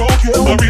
broken. Let me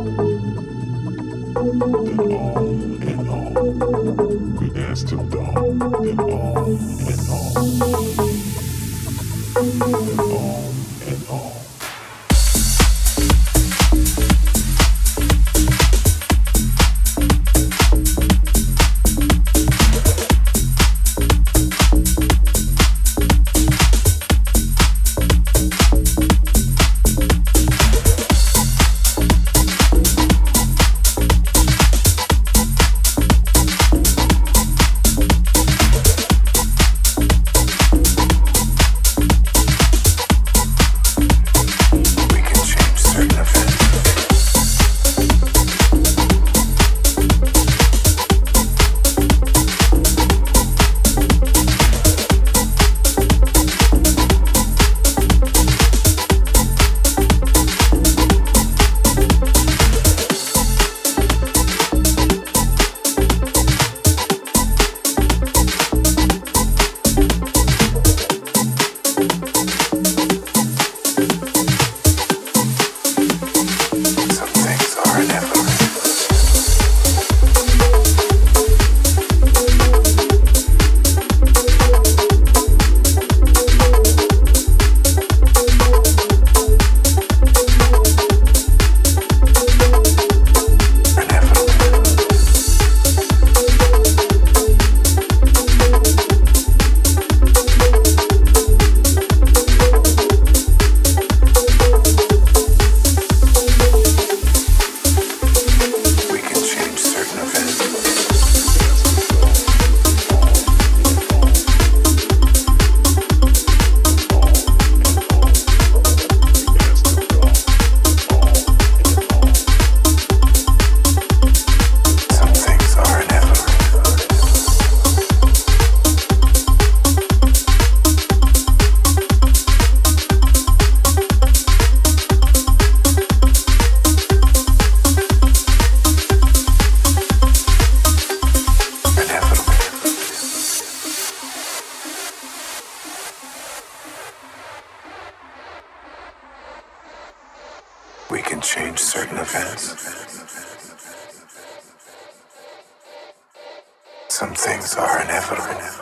We can change certain events. Some things are inevitable.